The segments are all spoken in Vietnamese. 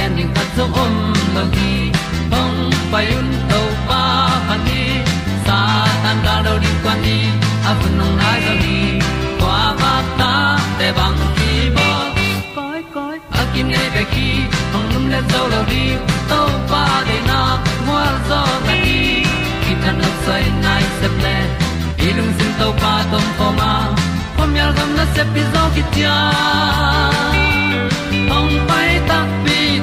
gen ding khat zo om lo gi hong pai un to pa pa ni sa tan da do di kwan ni a bu nong nai zo ni kwa ba ta te bang ki bo koi koi a kim nei be ki hong lum le zo lo di to pa de na mo zo ta ni ki tan no sai nai se ple ilung sin to pa tom ko ma. Pom yal gam na se pi zo ki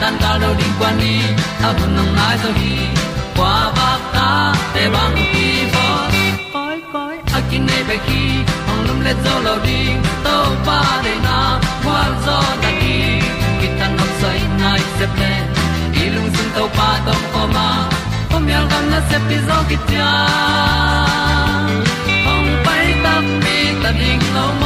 tan cao lo đi qua đi, ta bu nang mai zo gi qua ba ta te bang ki bo koi koi a kin nei be ki ong lum le zo lo ding to pa de na kwa zo ta ki ki tan nok sai nai se ple lung sun to pa tom ko ma. Pom yal gam na se pi zo ki tia ong pai ta mi ta ding lo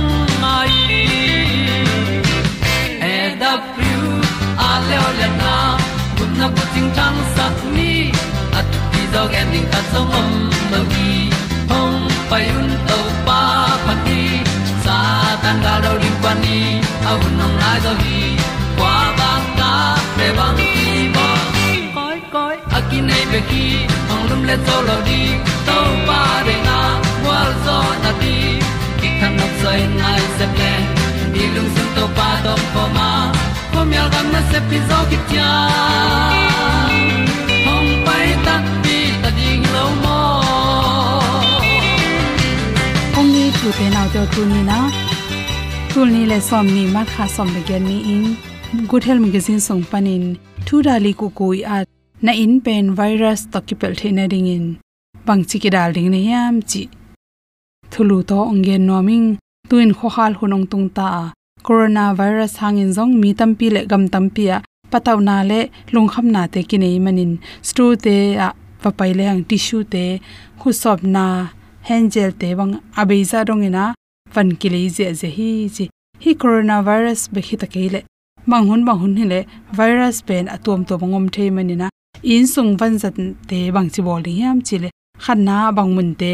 e da thru a le o le na kun na ko ting tang sat ni at ti dog ending ta song om lo gi hong pai un to pa pa ti sa tan ga do ri pa ni. Au nong lai do gi kwa ba ta pe bang ki bo koi koi akin nei be ki ong lum le zo lo di to pa de na wa zo na ti. Ki kan nok sai nai se pa to pa po ma po mi al gam na se pi zo ki tia hom pai ta pi ta ding lo mo ong ni tu te nau te tu ni na tu ni le som ni ma kha som le gen ni in good health magazine song panin thu dali ku ku i at na in pen virus to ki pel thena ding in bang chi ki dal ding ne yam chi thulu to ongen noming tuin khohal hunong tung ta corona virus hangin zong mi tampi le gam tampi a pataw na le lungkham na te ki nei manin. Stu te a papai le hang tissue te khu sop na hand gel te bang abeiza rongina van ki le je je hi chi hi coronavirus be khita ke le. Bang hun bang hi le, virus pen atom to bangom thei manina in sung van zat te bang chi bol hi yam chi le. Khan bang mun te,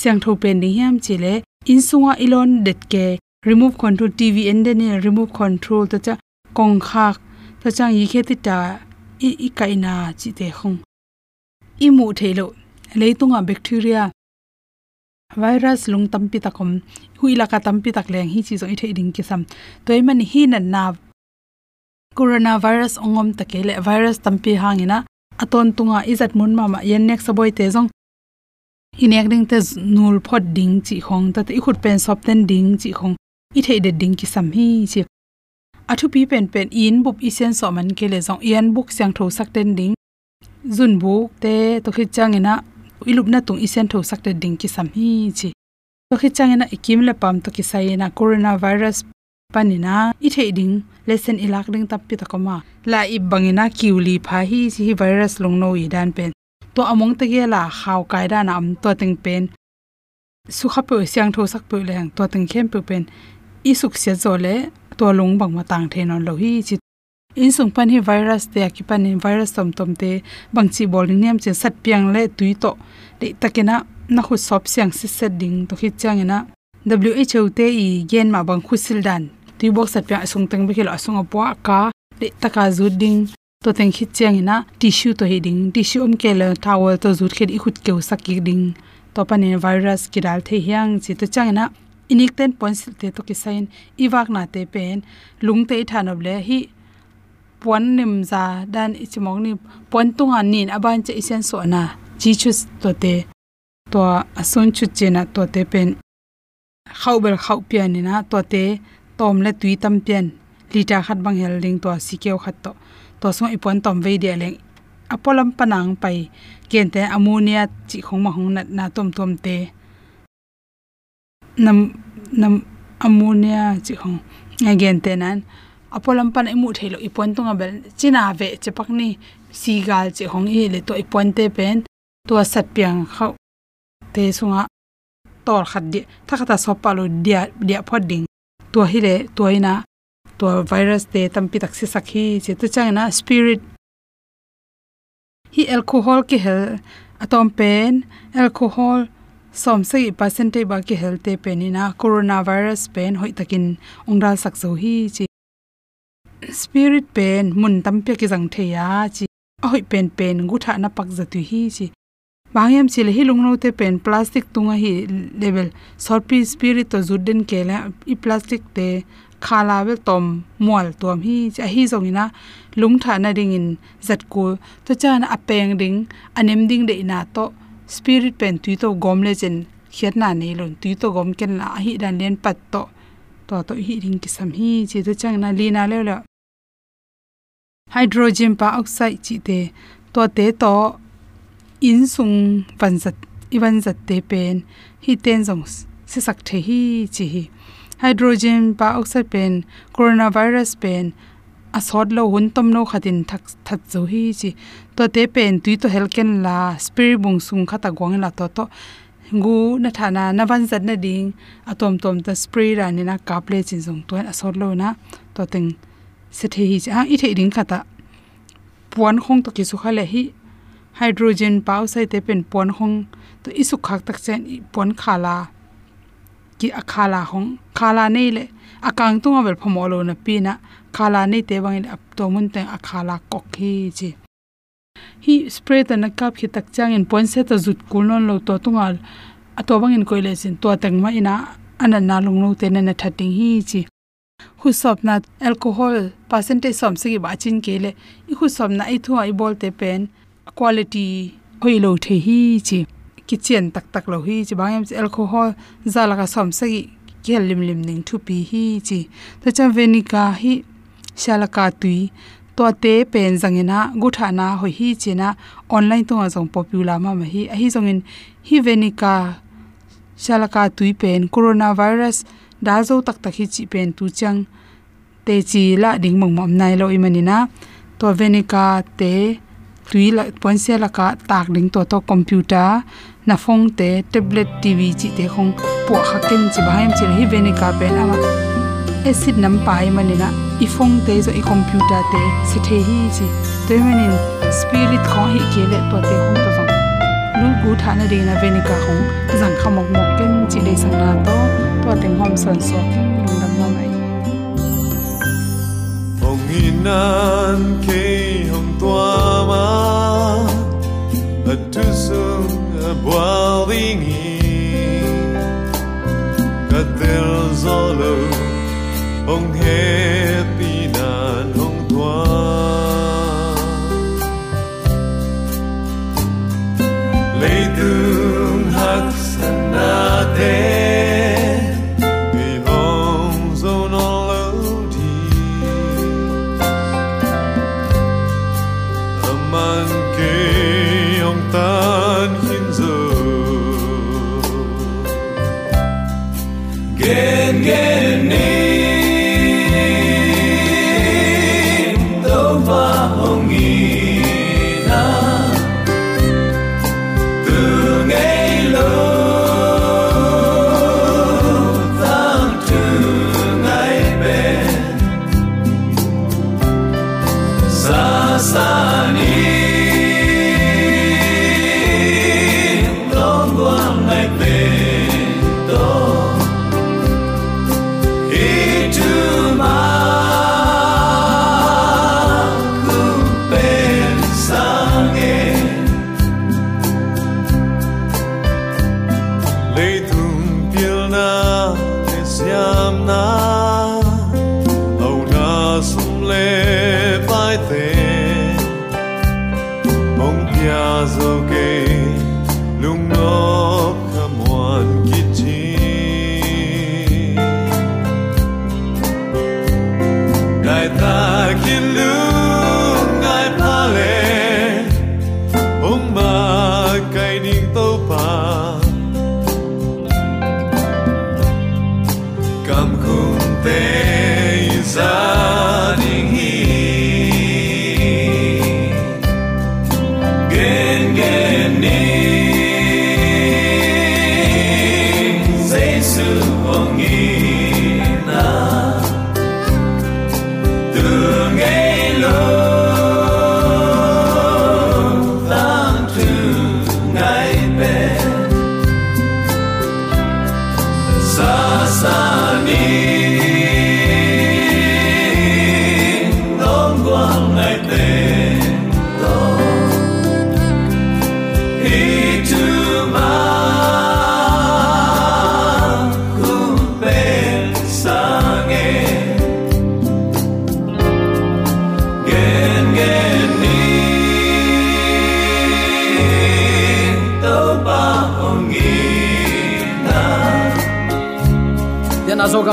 siang tho pen ni yam chi le. In sunga ilon det ke remove control tv and then uh, remove control, ta cha kong kha, ta chang yi khe ti ta, i i kai na chi te khong i mu thelo leitunga bacteria, virus lung tampi takom huila ka tampi tak leng, hi chi zo i thei ding ki sam. Toy man hi na na coronavirus ongom takele virus tampi hangina aton tunga izat mun ma ma, yen nek saboi te jong inek ding te nul phot ding chi khong, ta te khut pen sop ten ding chi khong i thei de ding ki sam hi chi athu pi pen pen in bup sen so man ke le jong ian buk syang tho sak ten ding. Zun buk te, to khi chang ina i lup na tung i sen tho sak te ding ki sam hi chi to khi chang ina ikim le pam to ki sai na corona virus panina i thei ding lesson ilak ding tap pi ta koma. La i bangina kiuli pha hi si virus long no i dan pen. To among te ge la khaw kai da na am to ting pen. Su kha pe siang tho sak pe le hang to ting khem pe pen i suk se zo le to lung bang ma tang the non lo hi chi in sung pan hi virus te ki pan in virus tom tom te bang chi bol niam che sat piang le tui to de takena na khu sop siang si set ding to hi chang ina WHO te i gen ma bang khusil dan tui bok sat piang sung teng bi khelo asung apwa ka de taka zu ding to teng hi chang ina tissue to heding tissue om ke le towel to zut khet i khut ke sak ding to pan virus ki dal the hiang chi to chang ina inik ten points te to ki sign iwak na te pen, lung te thanob le, hi pon nim za dan ichimong ni pon tunga nin, aban che isen so na chi chu to te, to asun chu che na to te pen. Khau bel khau pian ni na, to te, tom le tui tam pian, lita khat bang hel ding to sikeu khat to. To so ipon tom ve de leng, apolam panang pai kente ammonia chi khong ma hong na na tom tom te nam nam ammonia chi khong again te nan. Apolam pan imu thelo ipon tunga bel. China ve chepak ni sigal chi hong hi le to ipon te pen. To sat piang khau te sunga tor khat di thakata sopalo dia dia phoding to hi le to ina to virus te tampi taksi sakhi che to changna spirit. Hi alcohol ki hel. Atom pen, alcohol som se percentage ba ki helte penina coronavirus pen hoi takin ongdal sakzo hi chi spirit pen mun tampe ki jang theya chi hoi pen pen gutha na pak zatu hi chi bangyam chile hi lungno te pen plastic tunga hi level sorpi spirit to juden kela i plastic te khala bel tom mual tom hi cha hi zongina lung tha na ring in zat ko to chan apeng ding anem ding de na to spirit pen tu to gom le chen khiat na nei lon tu to gom ken la hi dan len pat to to to hi ring ki sam hi che to chang na li na le la hydrogen peroxide chi te, to te to in sung van zat iwan zat te pen, hi ten jong se sak the hi chi hi. Hydrogen peroxide pen, coronavirus pen asot lo hun tom no khatin thak that zo hi chi. To te pen tui to helken la spirit bung sung khata gwang la to to. Gu na thana na van zat na ding. Atom tom ta spray ra ni na kaple chin zong to asot lo na. To teng se the hi cha ah, i the ding khata. Puan khong to ki su khale hi. Hydrogen peroxide te pen puan khong. To isu khak tak chen puan khala ki akhala hong. Khala nei le. Akang tunga bel phomolo na pi na khala nei te wang ap to mun te akhala kok hi chi. Hi spray ta na kap hi tak chang in point se ta zut kul non lo to tungal. Ato bang in koile sin to tang ma ina anan na lung lo te na na thatting hi chi. Hu sop na alcohol percentage som se gi ba chin ke le i hu sop na i thu ai bol te pen. Quality hoi lo the hi chi. Ki chen tak tak lo hi chi. Bang em alcohol za la ka som se gi kel lim lim ning thu pi hi chi. Ta cha venika hi shalaka tui to te pen zangena gutha na hoi hi chena, online to azong popular ma ma hi a hi zongin, hi venika shalaka tui pen, coronavirus da zo tak tak hi chi pen tu chang, te chi la ding mong mom nai lo imanina to venika te, tui la ponse la ka tak ding to to computer, na phong te, tablet tv chi te khong po khaken chi bahem chi hi venika pen ama acid nam pai manina i phong te zo i computer te se the hi chi te manin spirit kho hi kele to te khong to zong. Lu gu tha na ve ni ka khong zang kha mok mok ken chi le sang na to to teng hom san so. Lung dam ma mai hong inan ke hong tua ma. A tu sung boilingi katel Ông he pi nan ông tua lấy tương hắc san na te bi hong zo no aman ke hong tan hin zo Yeah. te mong pia zo need.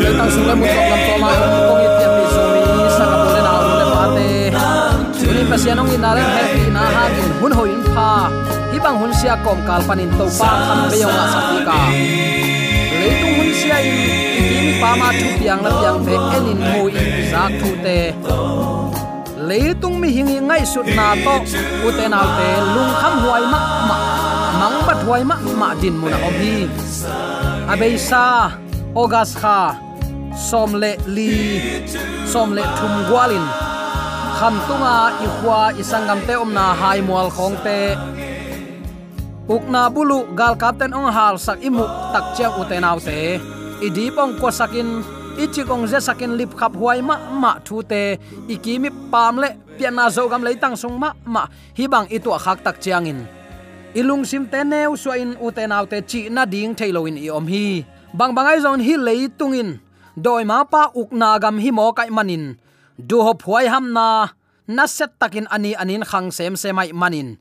Gam tang sung le mu tok lam to ma kong it ya pi so mi sa ka le na le pa te chuni pa sia nong ina le he pi na ha in hun ho in pha. Hi bang hun sia kom kal panin to pa kham be yong a sa ti ka le tung hun sia in ti mi pa ma thu piang la piang ve enin mu in zak thu te le tung mi hingi ngai sut na to, u te na te lung kham huai ma ma mang bat huai ma ma din mu na ông hi. Abeisa ogas kha somle li somle thum gwalin kham tunga i khwa isangam te omna hai mual khong te. Ukna bulu gal captain ong hal sak imu tak chiang utenaw te idi pong ko sakin ichi kong je sakin lip khap huai ma ma thu te. Ikimi pamle piana zo gam leitang sung ma ma. Hi bang itu khak tak chiangin ilung sim te neu so in utenaw te chi na ding thailoin i om hi. Bang bangai zon hi leitungin doi ma pa ukna gam hi mo kai manin. Du ho phuai ham na na set takin ani anin khang sem semai manin.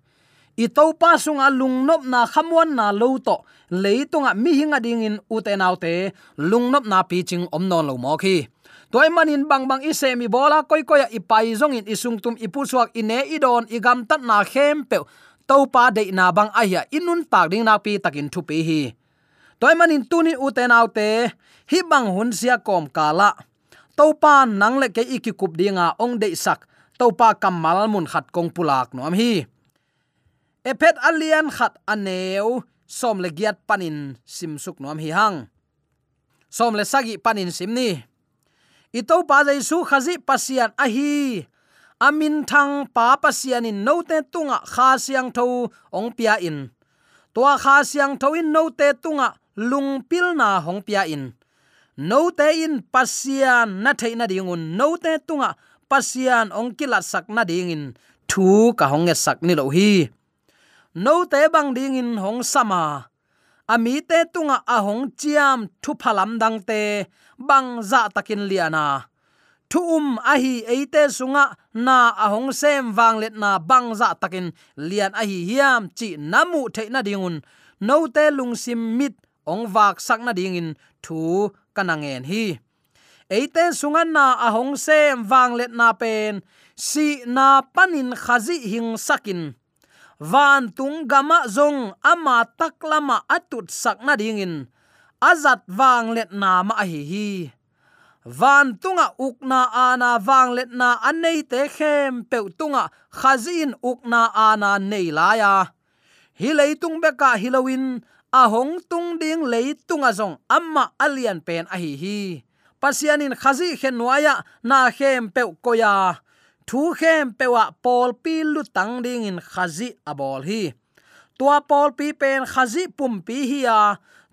I to pa sunga lungnop na khamwan na lo to leitunga mi hinga dingin utenaute. Lungnop na pi ching omnon lo mo khi toy manin bang bang ise mi bola koi koi i pai zong in isung tum ipu suak ine idon igam tat na khem pe to pa de na bang aya inun tak ding na pi takin thu pi hi toy manin tunin uten autte hi bang hun sia kom kala. Topa nang le ke iki kup dinga ong de sak topa kamal mun khat kong pulak nom hi. Epet alian khat aneu, som le giat panin sim suk nom hi hang. Som le sagi panin sim ni. Ito pa jai su khazi pasian a hi. Amin thang pa pasian in note tunga kha siang tho ong pia in. Tua kha siang tho in note tunga lung pil na hong pia in. No te in pasian na theina dingun no te tunga pasian ong kila sak na dingin thu ka hong sak ni lo hi. No te bang ding in hong sama. Ami te tunga a hong chiam thu phalam dang te bang za takin liana thu um a hi eite sunga na a hong sem wang let na bang za takin. Lian a hi hiam chi namu theina dingun no te lung sim mit ong wak sakna ding in thu kanangen hi. Eite sungan na ahong sem wang let na pen, si na panin khazi hing sakin. Van tung gama zong ama taklama atut sakna ding in azat wang let na ma hi hi. Van tunga ukna ana wang let na anei te khem pe tunga khazin ukna ana nei la ya. Hi leitung beka hilowin a hong tung ding leitunga zong, amma alian pen a hi hi. Pasianin khazi khen nuaya, na khem pe koya. Thu khem pewa pol pi lu tang ding in khazi abol hi. Tua pol pi pen khazi pum pi hi ya.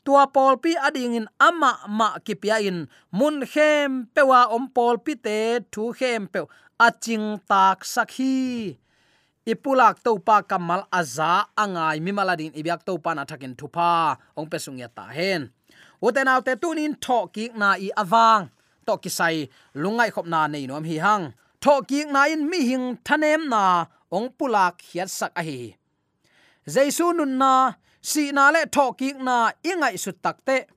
Tua pol pi ading in ama ma kipia in. Mun khem pewa om pol pi te, thu khem pe aching tak sakhi ipulak to pa kamal aza angai mi maladin ibyak to pa na thakin thupa. Ong pesung ya ta hen. Uten autte tunin tho ki na i awang to ki sai lungai khop na nei nom hi hang. Tho ki na in mi hing thanem na ong pulak hiat sak a hi. Jaisu nun na, si na le tho ki na ingai su takte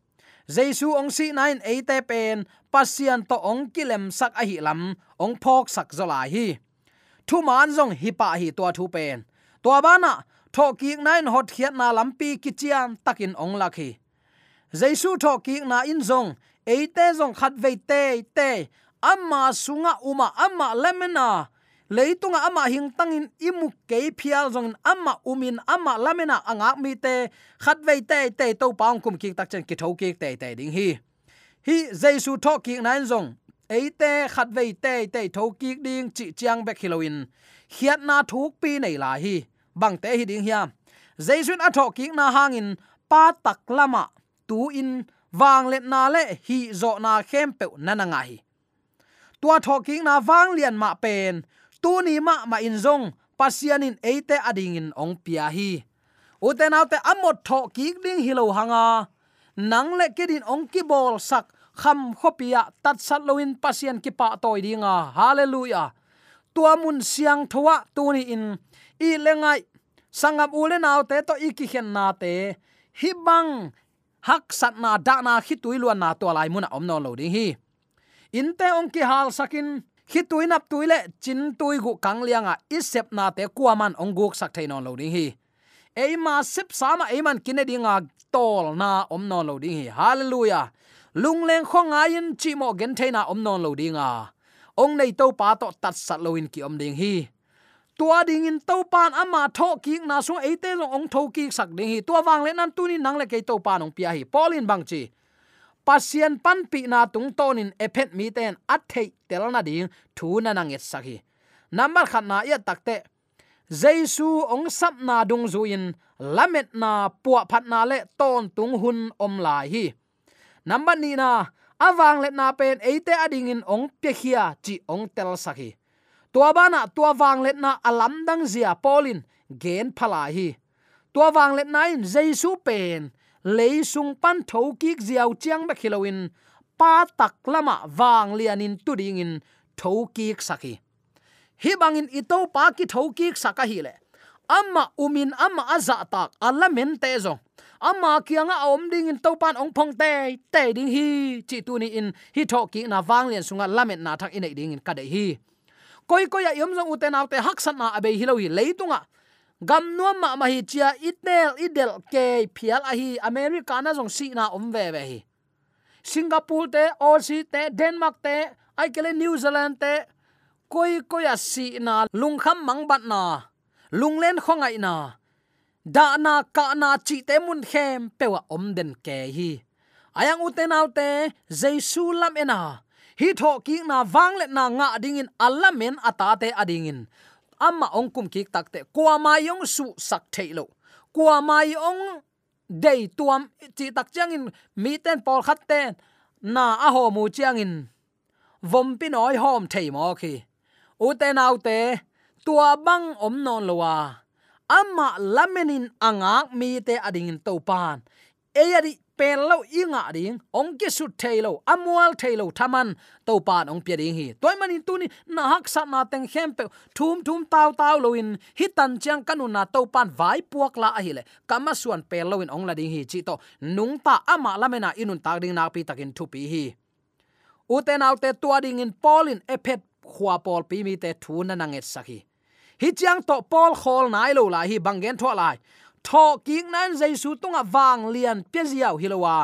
jaisu ong si nain eite pen, pasian to ong kilem sak a hi lam, ong phok sak zola hi thu man zong hi pa hi to thu pen to bana tho ki nine hot khiat na lampi kichian takin ong lakhi jaisu tho ki na in zong eite zong khat ve te te amma sunga uma amma lemena leitunga ama hing tangin imu ke phial zong amma umin amma lamena anga mi te khat ve te te to paung kum ki tak chen ki tho ki te te ding hi hi jaisu tho ki na in zong eite khat ve te te tho ki ding chi chiang bek hiloin hiat na thuk pi nei la hi. Bang te hi ding hiam jaisun a tho ki na hangin pa tak lama tu in. Wang let na le hi zo na khem pe nana hi. Tua thoking na wang lian ma pen tu ni ma ma in zong. Pasianin eite ading in ong pia hi. Uten autte amot tho ki ding hilo hanga. Nang le kedin ong ki bol sak kham khopia tat sat loin pasien ki pa toy dinga. Hallelujah. Tua mun siang thowa tuni in. I lengai. Sangam ule naw te to iki khen na te. Hi bang. Hak sat na da na khi tui luan na to lai mun om no lo ding hi. In te ong ki hal sakin. Khi tui nap tui le chin tui gu kang lianga. Isep na te kuaman ong guk sak thein on lo ding hi. Eima sep sama eiman kine dinga tol na om no lo ding hi. Hallelujah lung leng khong in, chi mo gen theina om non lo dinga ong nei to pa to tat sat lo in ki om ding hi. Tua ding in to pan ama tho ki na so ate long ong tho ki sak ding hi. Tua wang le nan tu ni nang le ke to pan ong pia hi. Polin bang chi. Pasien pan pi na tung tonin ephet mi ten at thei tel na ding thu na nang et sakhi number khat na ya takte jaisu ong sap na dung zuin lamet na puwa phat na le ton tung hun om lai hi number ni na awang let na pen eite ading in ong pe khia chi ong tel sakhi tua bana tua wang let na alam dang zia polin gen phala hi. Tua wang let na in jesu pen leisung pan tho ki ziaw chiang ba khilowin pa tak lama wang lianin tu ding in tho ki sakhi hi bangin ito pa ki tho ki saka hi le. Amma umin, amma aza tak, alamen te ama kianga om ding in topan ong phong te te ding hi. Chi tu ni in, hi tho ki na wang lian sunga lamet na thak in ding in ka de hi. Koi koi yom zong uten autte hak san na abe hilowi leitunga gam nuam ma ma hi chia itel idel ke phial a hi, america na zong si na om ve ve hi. Singapore te, aussie te, denmark te ai kele new zealand te, koi koi a si na lung kham mang bat na, lung len khongai na da na ka na chi te mun khem, pewa om den ke hi. Ayang uten autte jesu lam ena. Hi tho ki na wang le na nga ding in alamen ata te ading in. Amma ong kum ki takte kwa ma yong su sak thailo kwa ma yong dei tuam chi tak chang in, mi ten pol khat ten na a ho mu chang in. Vom pi noi hom thei mo ki u te nau te, tua bang om non lowa amma lamenin angak mi te ading in to pan e yadi pel lo inga ding ong ke su thailo amwal thailo thaman to pan ong pia ding hi. Toy manin tuni na hak sa na teng hem pe, thum thum taw taw lo in, hitan chang kanu na to pan vai puak la ahile. Le kama suan pel lo in ong la ding hi, chi to, nung ta ama lamena inun tak ding na pi takin thu pi hi. Uten autte tua ding in polin epet khwa pol pi mi te thu na nanget sakhi hi chiang to pol khol nai lo la hi bangen tho lai. Tho king nan jaisu tunga wang lian peziaw hilowa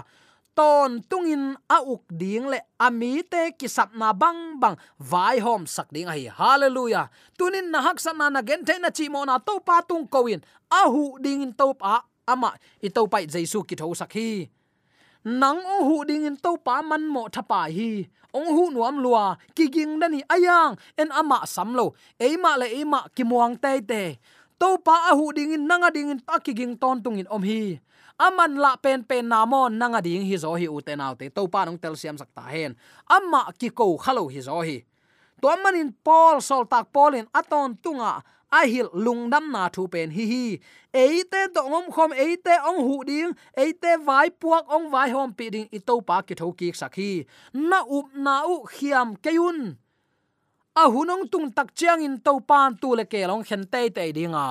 ton tungin a uk ding le ami te ki sap na bang bang, vai hom sak ding hi. Hallelujah. Tunin na hak san na na gen te na chi mo na to pa tung koin a hu ding in to pa ama, i to pai jaisu ki tho sak hi nang o hu ding in to pa man mo thapa hi ong hu nuam lua ki ging dani ayang en ama samlo eima le eima ki muang te te to pa a hu ding in nanga ding in ta ki ging ton tung in om hi aman la pen pen na mo nanga ding hi zo hi u te nau te to pa nong tel siam sak ta hen ama ki ko khalo hi zo hi to manin paul, sol tak paulin aton tunga a hil lungdam na thu pen hi hi. Eite to ngom khom eite ong hu ding eite vai puak ong vai hom pi ding i to pa ki tho ki sakhi na up na u khiam keun a hunong tung tak chiang in to pan tu le ke long khen te te dinga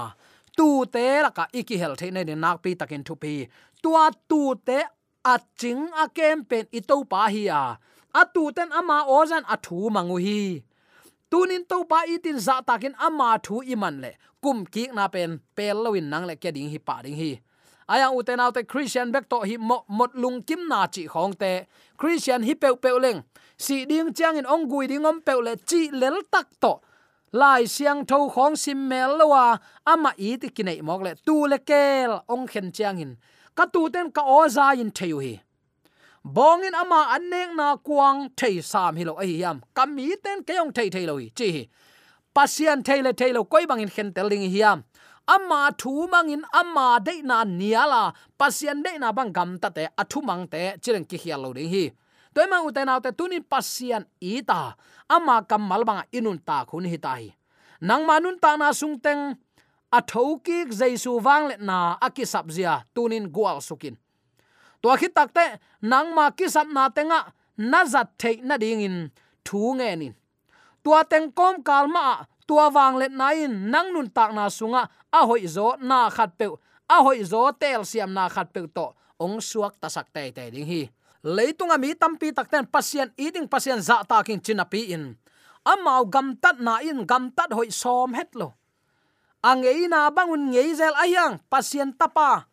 tu te la ka iki hel the ne nak pi takin thu pi. Tua tu te a ching a kem pen i to pa hi a. A tu ten ama ozan a thu mangu hi tunin to ba itin za takin ama thu iman le. Kum ki na pen, pel nang le ke ding hi, pa ding hi. Aya uten autte christian bek to hi mo, mot lung kim na chi khong te. Christian hi pe pe leng. Si ding chang in ong gui ding om pe le chi lel tak to. Lai siang tho khong sim mel lawa ama i ti kinai mok le. Tu le kel ong khen chang in. Ka tu ten ka oza in theu hi bongin ama anek na kuang thei sam hi lo ai yam kami ten keong thei thei loi chi pasian thei le thei lo koi bangin khen teling hiam ama thu mangin ama de na niala. Pasian de na bang gam ta te athu mang te, chireng ki hial lo ding hi. Toy mang u te na te tunin pasian ita ama kam mal bang inun ta khun hi tai nang manun ta na sung teng, a thoki jaisu wang le na akisap zia, tunin gwal sukin to khi takte nang ma kisap na tenga na zat thei na ding in thu nge ni tua teng kom kalma tua wang let na in nang nun tak na sunga a hoi zo na khat pe a hoi zo tel siam na khat pe to ong suak ta sak te te ding hi. Leitunga mi tampi takten pasien eating pasien za ta king chinapi in. Amau gam tat na in gam tat hoi som het lo angei na bangun ngei zel ayang pasien tapa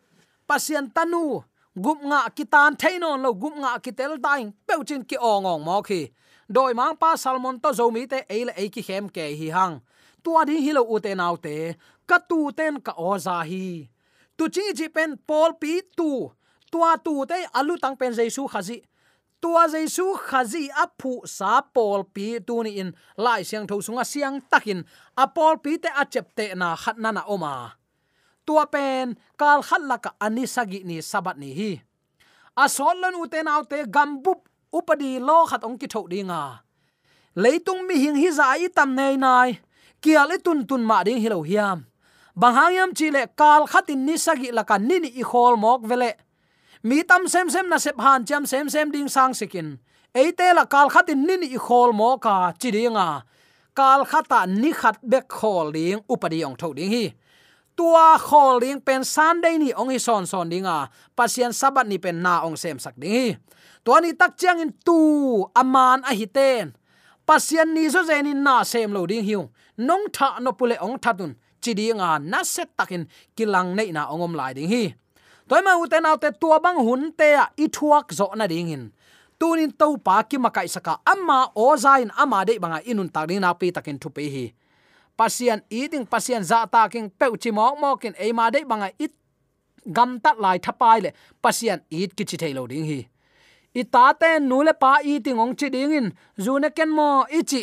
pasien tanu gup nga kitan thainon lo gup nga kitel daing peuchin ki ongong mo khi doi mang pa salmon to zomi te eile e ki hem ke hi hang tua ding hilo ute nau te ka tu ten ka oza hi tu chi ji pen pol pi tu. Tua tu te alu tang pen jesu khazi tua jesu khazi aphu sa pol pi tu ni in. Lai siang tho sunga siang takin a pol pi te a chep te na khat na na oma tua pen, kal khat anisagi ni sabat ni hi. Asolon solon u te gambup upadi lo khat ong ki tho dinga. Leitung mi hing hi zai tam nei nai. Kia i tun tun ma ding hilo hiam. Banghayam chile kal khatin ni sagi la ni ni i khol mok vele. Mi tam sem sem na sep han cham sem sem ding sang sikin. Eite la kal khatin ni ni i khol mo ka chidinga kal khata ni khat bek khol ding upadi ong tho ding hi tua khol ding pen sunday ni ong hi son son dinga pasien sabat ni pen na ong sem sak ding hi. Tua ni tak chiang in tu aman a hiten pasien ni zo zen in na sem lo ding hiu. Nong tha no pule ong thatun chidinga na set takin kilang nei na ongom lai ding hi. Toy ma uten te tua bang hun te a i thuak zo na ding in tunin to pa ki makai saka amma o zain ama de banga inun tak ding na pi takin thu pe hi pasian eating pasian za ta king pe chi mok mokin e ma de banga it gam tat lai thapai le pasian eat ki chi thailo ding hi i ta te nu le pa eating ong chi ding in. Zu ne ken mo ichi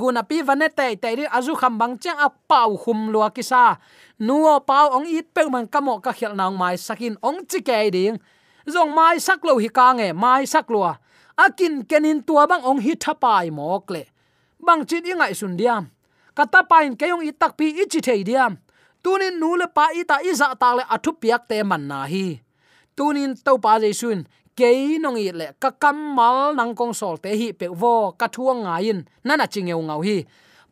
gu na pi vane te te ri azu kham bang chang a pau hum lua ki kisa nuo pau ong it pe man ka mo ka khel nang mai sakin ong chi ke ding zong mai sak lo hi ka nge mai sak lua akin kenin tua bang ong hi thapai mok le bang chin ingai sun diam kata pain kayong itak pi ichi thei diam. Tunin nule pa ita iza ta le athu piak te man na hi. Tunin to pa jaisun, kei nong i le ka mal nang kong sol te hi pe vo ka thuang nga in nana chingeu ngau hi.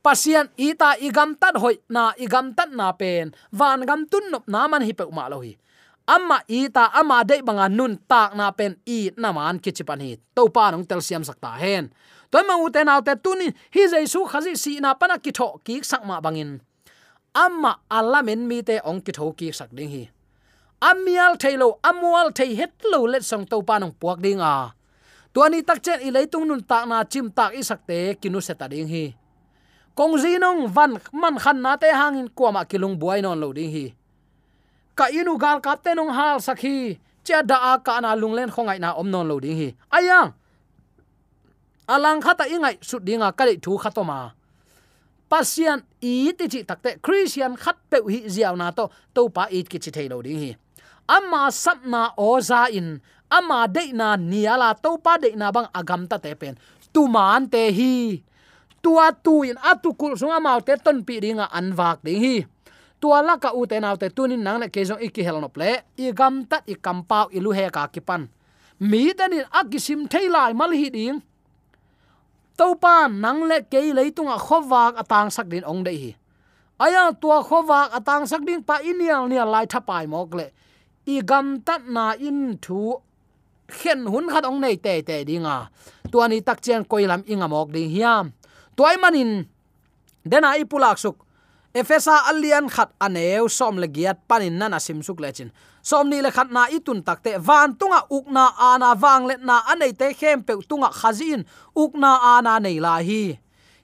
Pasian ita igam tat hoi na igam tat na pen, van gam tun nop na man hi pe ma lo hi. Amma ita ama de banga nun tak na pen i na man kichipan hi. To pa nong tel siam sakta hen toy ma uten autte tunin hi jesu khazi si na pana ki tho ki sak ma bangin amma alamen mi te ong ki tho ki sak ding hi. Amial thailo amual thei het lo let song to pa nong puak ding a. Tuani tak chen i leitung nun tak na chim tak i sak sakte kinu seta ding hi. Kong zinong van man khan na te hangin kwama kilung buai non lo ding hi. Ka inu gal kap te nong hal sakhi che da a ka na lung len khongai na om non lo ding hi. Ayang alang khata ingai sut dinga kali thu khatoma pasian i ti chi takte, christian khat pe hi ziaw na to to pa it ki chi thailo ding hi. Ama sapna oza in ama de na niala to pa de na bang agam ta te pen. Tu man te hi. Tua tu in atu kul sunga mau te ton pi ringa anwak ding hi. Tua la ka u te naw te tunin nang na ke jong iki helno ple i gam tat i kampau i lu he ka ki pan. Mi tanin akisim thailai mal hi ding to nang le ke leitunga khowak atang sak din ong dei hi. Aya tua khowak atang sak ding pa inial nia lai thapai mok le. I gam tat na in thu khen hun khat ong nei te te dinga. Tuani tak chen koilam inga mok ding hiam. Toy manin, dena ipulak suk efesa alian khat aneu, som legiat panin nana simsuk lechin som ni le khat na itun takte van tunga ukna ana wang let na anei te, khem pe tunga khazin ukna ana nei la hi.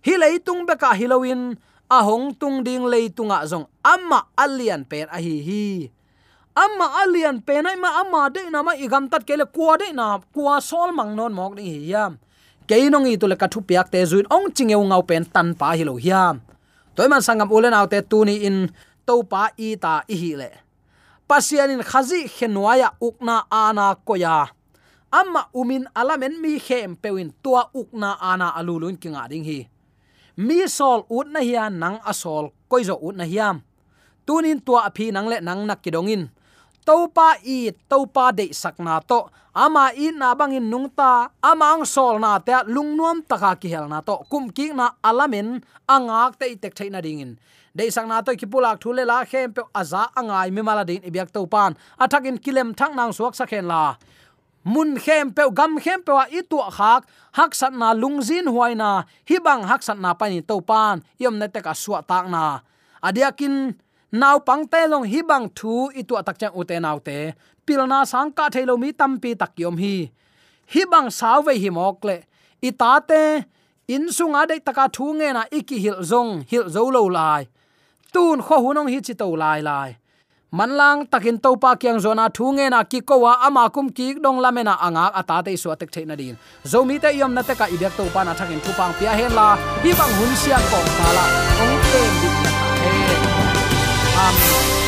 Hi leitung be ka hilowin ahong tung ding leitunga zong. Amma alian pen a hi hi. Amma alian pe nai ma, amma de na ma igam tat kele kwa de na kwa sol mang non mok ni hi yam keinong i to le ka thu piak te, zuin ong chingeu ngau pen tan pa hi lo hiam toy man sangam ulen autte tuni in topa i ta i hi le. Pasianin khazi khenwaya ukna ana koya. Amma umin alamen mi khem pewin tua ukna ana alulun kinga ding hi. Mi sol ut na hian nang asol koizo ut na hiam. Tunin tua phi nang le nang nak kidongin topa i topa de sakna to. Ama i na bangin nungta amang sol na te lungnuam taka ki hel na to. Kum ki na alamin, angak te tek thaina dingin. De sang to ki pulak thule la khem pe aza angai mi mala din ibyak to pan athakin kilem thang nang suak sakhen la. Mun khem pe, gam khem pe wa i tu khak, hak sat na lungzin huaina hibang hak sat na pani to pan yom na te ka suwa tak na. Adiakin naw pang te long hi bang thu, i tu tak chang ute naw te. Pilna sang ka thailo mi tampi tak yom hi. Hi bang saw ve hi mok le. I ta te, in sunga de taka thu nge na iki hil zong, hil zo lo lai. Tun kho hunong hi chi to lai lai. Man lang takin to pa kyang zona thu nge na ki ko wa ama kum ki dong la mena anga ata te su tek theina din. Zo mi te yom na te ka ibyak to pa na thakin thu pang pia hen la. Hi bang hun sia ko sala la. Ong tem dik na he amen